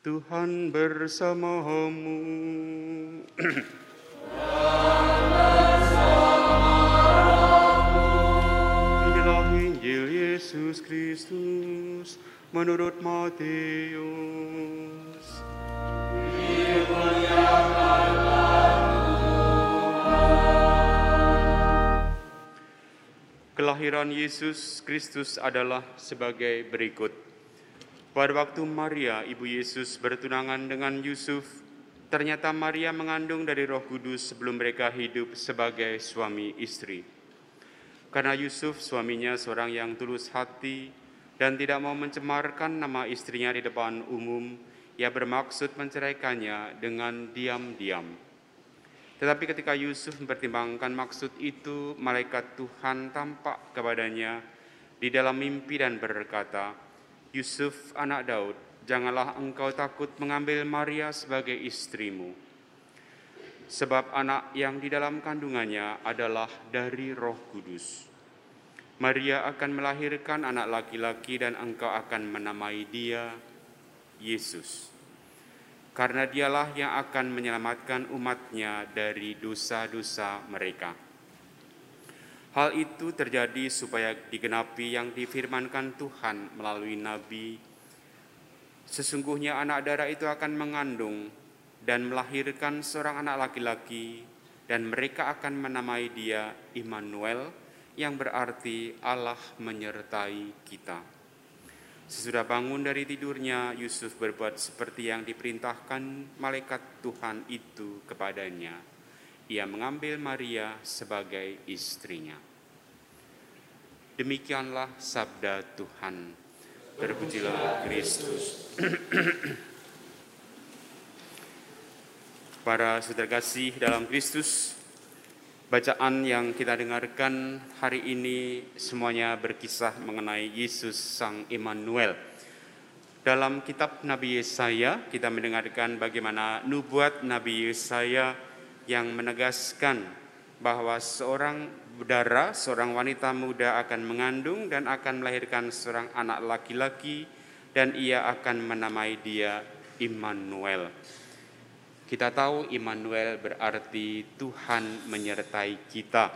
Tuhan bersamamu. Inilah Injil Yesus Kristus menurut Matius. Kelahiran Yesus Kristus adalah sebagai berikut. Pada waktu Maria, ibu Yesus bertunangan dengan Yusuf, ternyata Maria mengandung dari Roh Kudus sebelum mereka hidup sebagai suami istri. Karena Yusuf suaminya seorang yang tulus hati dan tidak mau mencemarkan nama istrinya di depan umum, ia bermaksud menceraikannya dengan diam-diam. Tetapi ketika Yusuf mempertimbangkan maksud itu, malaikat Tuhan tampak kepadanya di dalam mimpi dan berkata, Yusuf anak Daud, janganlah engkau takut mengambil Maria sebagai istrimu. Sebab anak yang di dalam kandungannya adalah dari roh kudus. Maria akan melahirkan anak laki-laki dan engkau akan menamai dia Yesus karena dialah yang akan menyelamatkan umatnya dari dosa-dosa mereka. Hal itu terjadi supaya digenapi yang difirmankan Tuhan melalui Nabi. Sesungguhnya anak darah itu akan mengandung dan melahirkan seorang anak laki-laki dan mereka akan menamai dia Immanuel yang berarti Allah menyertai kita. Sesudah bangun dari tidurnya, Yusuf berbuat seperti yang diperintahkan malaikat Tuhan itu kepadanya. Ia mengambil Maria sebagai istrinya. Demikianlah sabda Tuhan. Terpujilah Kristus. Para saudara kasih dalam Kristus, Bacaan yang kita dengarkan hari ini semuanya berkisah mengenai Yesus Sang Immanuel. Dalam kitab Nabi Yesaya kita mendengarkan bagaimana nubuat Nabi Yesaya yang menegaskan bahwa seorang berdarah, seorang wanita muda akan mengandung dan akan melahirkan seorang anak laki-laki dan ia akan menamai dia Immanuel. Kita tahu Immanuel berarti Tuhan menyertai kita.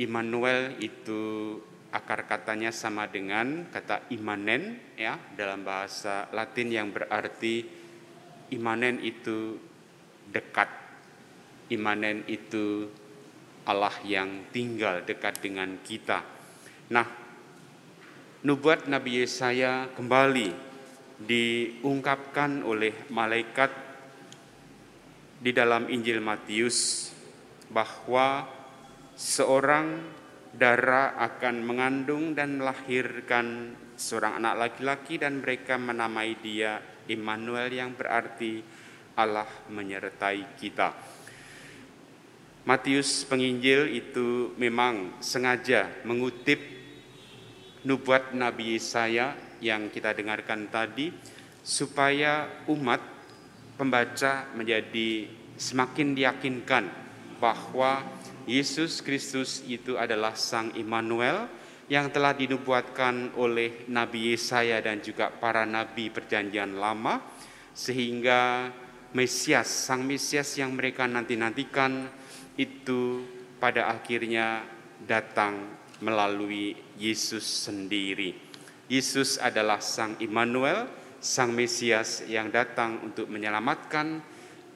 Immanuel itu akar katanya sama dengan kata imanen ya dalam bahasa Latin yang berarti imanen itu dekat. Imanen itu Allah yang tinggal dekat dengan kita. Nah, nubuat Nabi Yesaya kembali diungkapkan oleh malaikat di dalam Injil Matius bahwa seorang darah akan mengandung dan melahirkan seorang anak laki-laki dan mereka menamai dia Immanuel yang berarti Allah menyertai kita. Matius penginjil itu memang sengaja mengutip nubuat Nabi Yesaya yang kita dengarkan tadi supaya umat pembaca menjadi semakin diyakinkan bahwa Yesus Kristus itu adalah Sang Immanuel yang telah dinubuatkan oleh Nabi Yesaya dan juga para nabi perjanjian lama sehingga Mesias, Sang Mesias yang mereka nanti-nantikan itu pada akhirnya datang melalui Yesus sendiri. Yesus adalah Sang Immanuel, Sang Mesias yang datang untuk menyelamatkan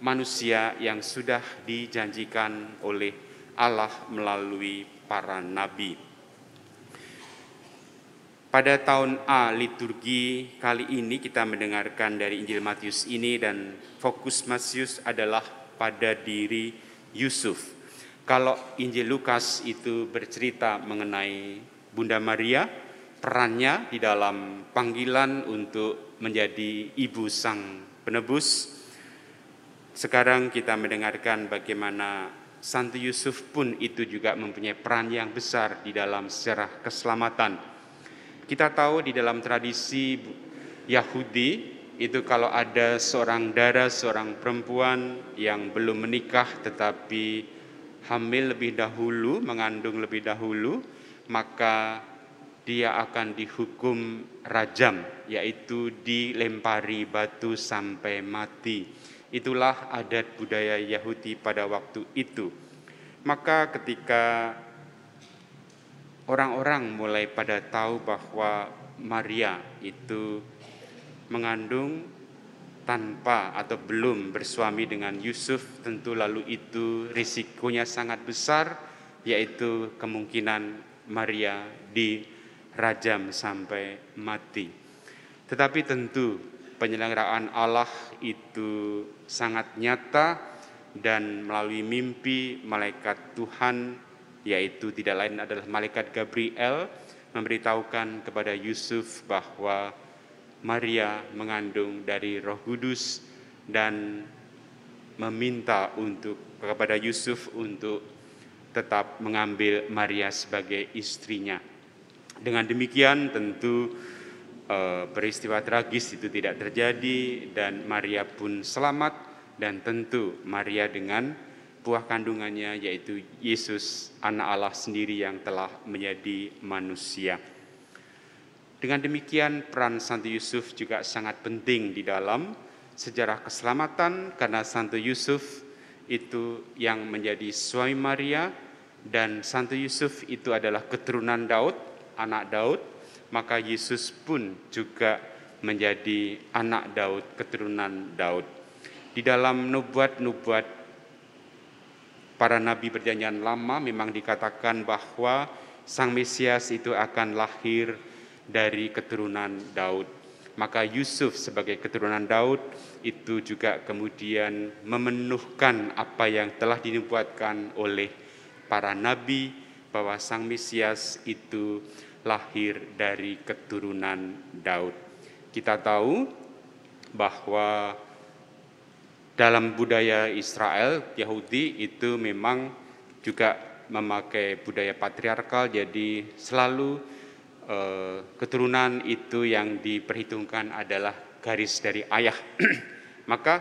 manusia yang sudah dijanjikan oleh Allah melalui para nabi. Pada tahun A liturgi kali ini kita mendengarkan dari Injil Matius ini dan fokus Matius adalah pada diri Yusuf. Kalau Injil Lukas itu bercerita mengenai Bunda Maria, perannya di dalam panggilan untuk menjadi ibu sang penebus. Sekarang kita mendengarkan bagaimana Santo Yusuf pun itu juga mempunyai peran yang besar di dalam sejarah keselamatan. Kita tahu di dalam tradisi Yahudi itu kalau ada seorang darah, seorang perempuan yang belum menikah tetapi hamil lebih dahulu, mengandung lebih dahulu, maka dia akan dihukum rajam, yaitu dilempari batu sampai mati. Itulah adat budaya Yahudi pada waktu itu. Maka ketika orang-orang mulai pada tahu bahwa Maria itu mengandung tanpa atau belum bersuami dengan Yusuf, tentu lalu itu risikonya sangat besar, yaitu kemungkinan Maria dirajam sampai mati. Tetapi tentu penyelenggaraan Allah itu sangat nyata dan melalui mimpi malaikat Tuhan yaitu tidak lain adalah malaikat Gabriel memberitahukan kepada Yusuf bahwa Maria mengandung dari Roh Kudus dan meminta untuk kepada Yusuf untuk tetap mengambil Maria sebagai istrinya. Dengan demikian tentu eh, peristiwa tragis itu tidak terjadi dan Maria pun selamat dan tentu Maria dengan buah kandungannya yaitu Yesus anak Allah sendiri yang telah menjadi manusia. Dengan demikian peran Santo Yusuf juga sangat penting di dalam sejarah keselamatan karena Santo Yusuf itu yang menjadi suami Maria dan Santo Yusuf itu adalah keturunan Daud, anak Daud, maka Yesus pun juga menjadi anak Daud, keturunan Daud. Di dalam nubuat-nubuat para nabi perjanjian lama memang dikatakan bahwa Sang Mesias itu akan lahir dari keturunan Daud. Maka Yusuf sebagai keturunan Daud itu juga kemudian memenuhkan apa yang telah dinubuatkan oleh para nabi bahwa Sang Mesias itu lahir dari keturunan Daud. Kita tahu bahwa dalam budaya Israel Yahudi itu memang juga memakai budaya patriarkal jadi selalu Eh, keturunan itu yang diperhitungkan adalah garis dari ayah. Maka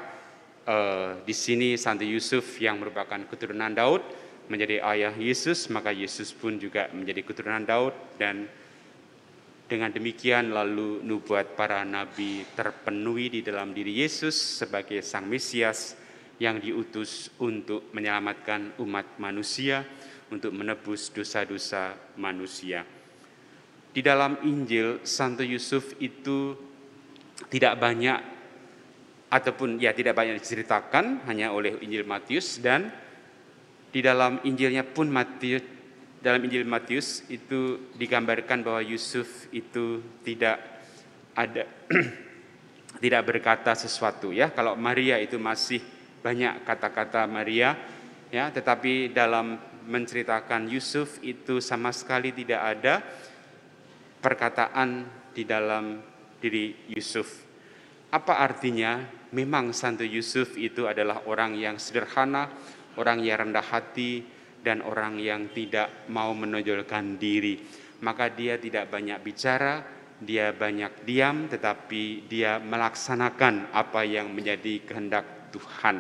eh, di sini Santo Yusuf yang merupakan keturunan Daud menjadi ayah Yesus, maka Yesus pun juga menjadi keturunan Daud dan dengan demikian lalu nubuat para nabi terpenuhi di dalam diri Yesus sebagai Sang Mesias yang diutus untuk menyelamatkan umat manusia, untuk menebus dosa-dosa manusia. Di dalam Injil Santo Yusuf itu tidak banyak ataupun ya tidak banyak diceritakan hanya oleh Injil Matius dan di dalam Injilnya pun Matius dalam Injil Matius itu digambarkan bahwa Yusuf itu tidak ada tidak berkata sesuatu ya kalau Maria itu masih banyak kata-kata Maria ya tetapi dalam menceritakan Yusuf itu sama sekali tidak ada perkataan di dalam diri Yusuf. Apa artinya? Memang Santo Yusuf itu adalah orang yang sederhana, orang yang rendah hati, dan orang yang tidak mau menonjolkan diri. Maka dia tidak banyak bicara, dia banyak diam, tetapi dia melaksanakan apa yang menjadi kehendak Tuhan.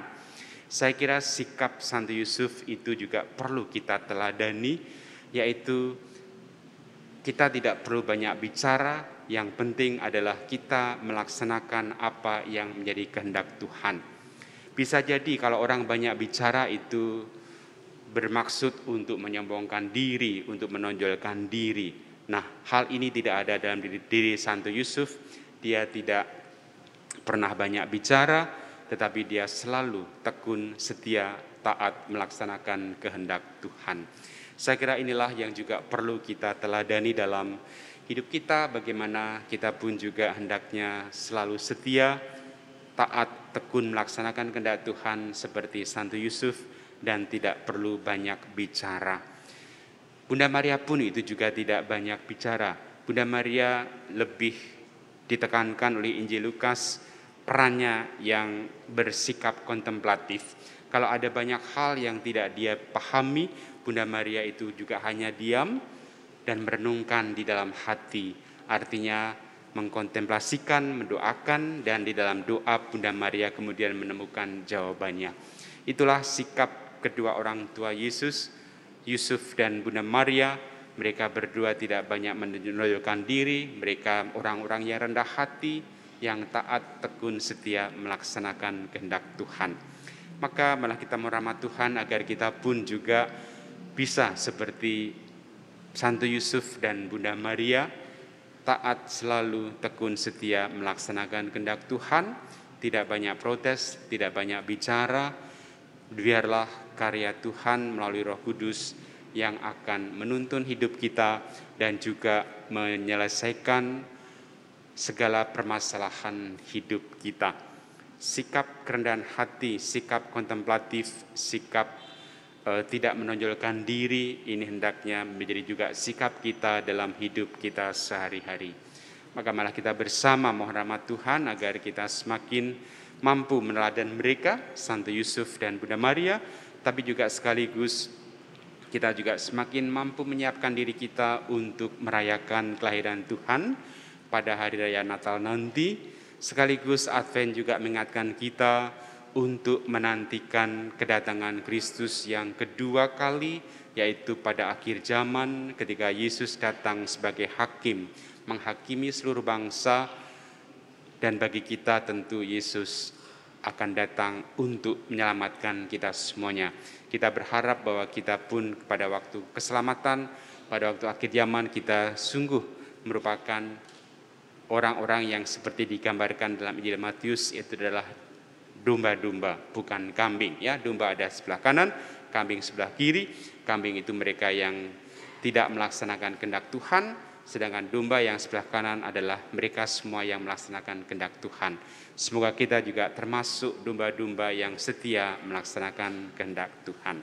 Saya kira sikap Santo Yusuf itu juga perlu kita teladani, yaitu kita tidak perlu banyak bicara, yang penting adalah kita melaksanakan apa yang menjadi kehendak Tuhan. Bisa jadi kalau orang banyak bicara itu bermaksud untuk menyombongkan diri, untuk menonjolkan diri. Nah, hal ini tidak ada dalam diri, diri Santo Yusuf. Dia tidak pernah banyak bicara, tetapi dia selalu tekun, setia, taat melaksanakan kehendak Tuhan. Saya kira inilah yang juga perlu kita teladani dalam hidup kita, bagaimana kita pun juga hendaknya selalu setia, taat, tekun melaksanakan kehendak Tuhan seperti Santo Yusuf dan tidak perlu banyak bicara. Bunda Maria pun itu juga tidak banyak bicara. Bunda Maria lebih ditekankan oleh Injil Lukas perannya yang bersikap kontemplatif. Kalau ada banyak hal yang tidak dia pahami, Bunda Maria itu juga hanya diam dan merenungkan di dalam hati. Artinya mengkontemplasikan, mendoakan, dan di dalam doa Bunda Maria kemudian menemukan jawabannya. Itulah sikap kedua orang tua Yesus, Yusuf dan Bunda Maria, Mereka berdua tidak banyak menunjukkan diri, mereka orang-orang yang rendah hati, yang taat, tekun, setia melaksanakan kehendak Tuhan. Maka malah kita merahmat Tuhan agar kita pun juga bisa seperti Santo Yusuf dan Bunda Maria, taat selalu tekun setia melaksanakan kehendak Tuhan, tidak banyak protes, tidak banyak bicara, biarlah karya Tuhan melalui Roh Kudus yang akan menuntun hidup kita dan juga menyelesaikan segala permasalahan hidup kita. Sikap kerendahan hati, sikap kontemplatif, sikap uh, tidak menonjolkan diri ini hendaknya menjadi juga sikap kita dalam hidup kita sehari-hari. Maka malah kita bersama mohon rahmat Tuhan agar kita semakin mampu meneladan mereka, Santo Yusuf dan Bunda Maria, tapi juga sekaligus kita juga semakin mampu menyiapkan diri kita untuk merayakan kelahiran Tuhan pada hari raya Natal nanti. Sekaligus Advent juga mengingatkan kita untuk menantikan kedatangan Kristus yang kedua kali, yaitu pada akhir zaman ketika Yesus datang sebagai hakim, menghakimi seluruh bangsa, dan bagi kita tentu Yesus akan datang untuk menyelamatkan kita semuanya. Kita berharap bahwa kita pun pada waktu keselamatan, pada waktu akhir zaman kita sungguh merupakan orang-orang yang seperti digambarkan dalam Injil Matius itu adalah domba-domba, bukan kambing. Ya, domba ada sebelah kanan, kambing sebelah kiri. Kambing itu mereka yang tidak melaksanakan kehendak Tuhan, sedangkan domba yang sebelah kanan adalah mereka semua yang melaksanakan kehendak Tuhan. Semoga kita juga termasuk domba-domba yang setia melaksanakan kehendak Tuhan.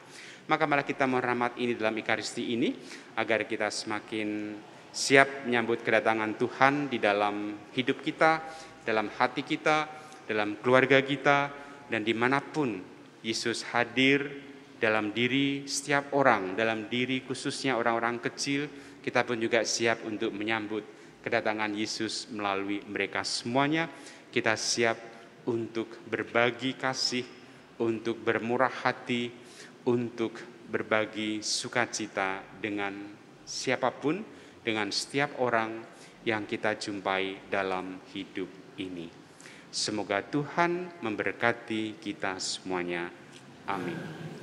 Maka malah kita merahmat ini dalam Ikaristi ini agar kita semakin siap menyambut kedatangan Tuhan di dalam hidup kita, dalam hati kita, dalam keluarga kita, dan di mana pun Yesus hadir dalam diri setiap orang, dalam diri khususnya orang-orang kecil, kita pun juga siap untuk menyambut kedatangan Yesus melalui mereka semuanya. Kita siap untuk berbagi kasih, untuk bermurah hati, untuk berbagi sukacita dengan siapa pun, dengan setiap orang yang kita jumpai dalam hidup ini. Semoga Tuhan memberkati kita semuanya. Amin.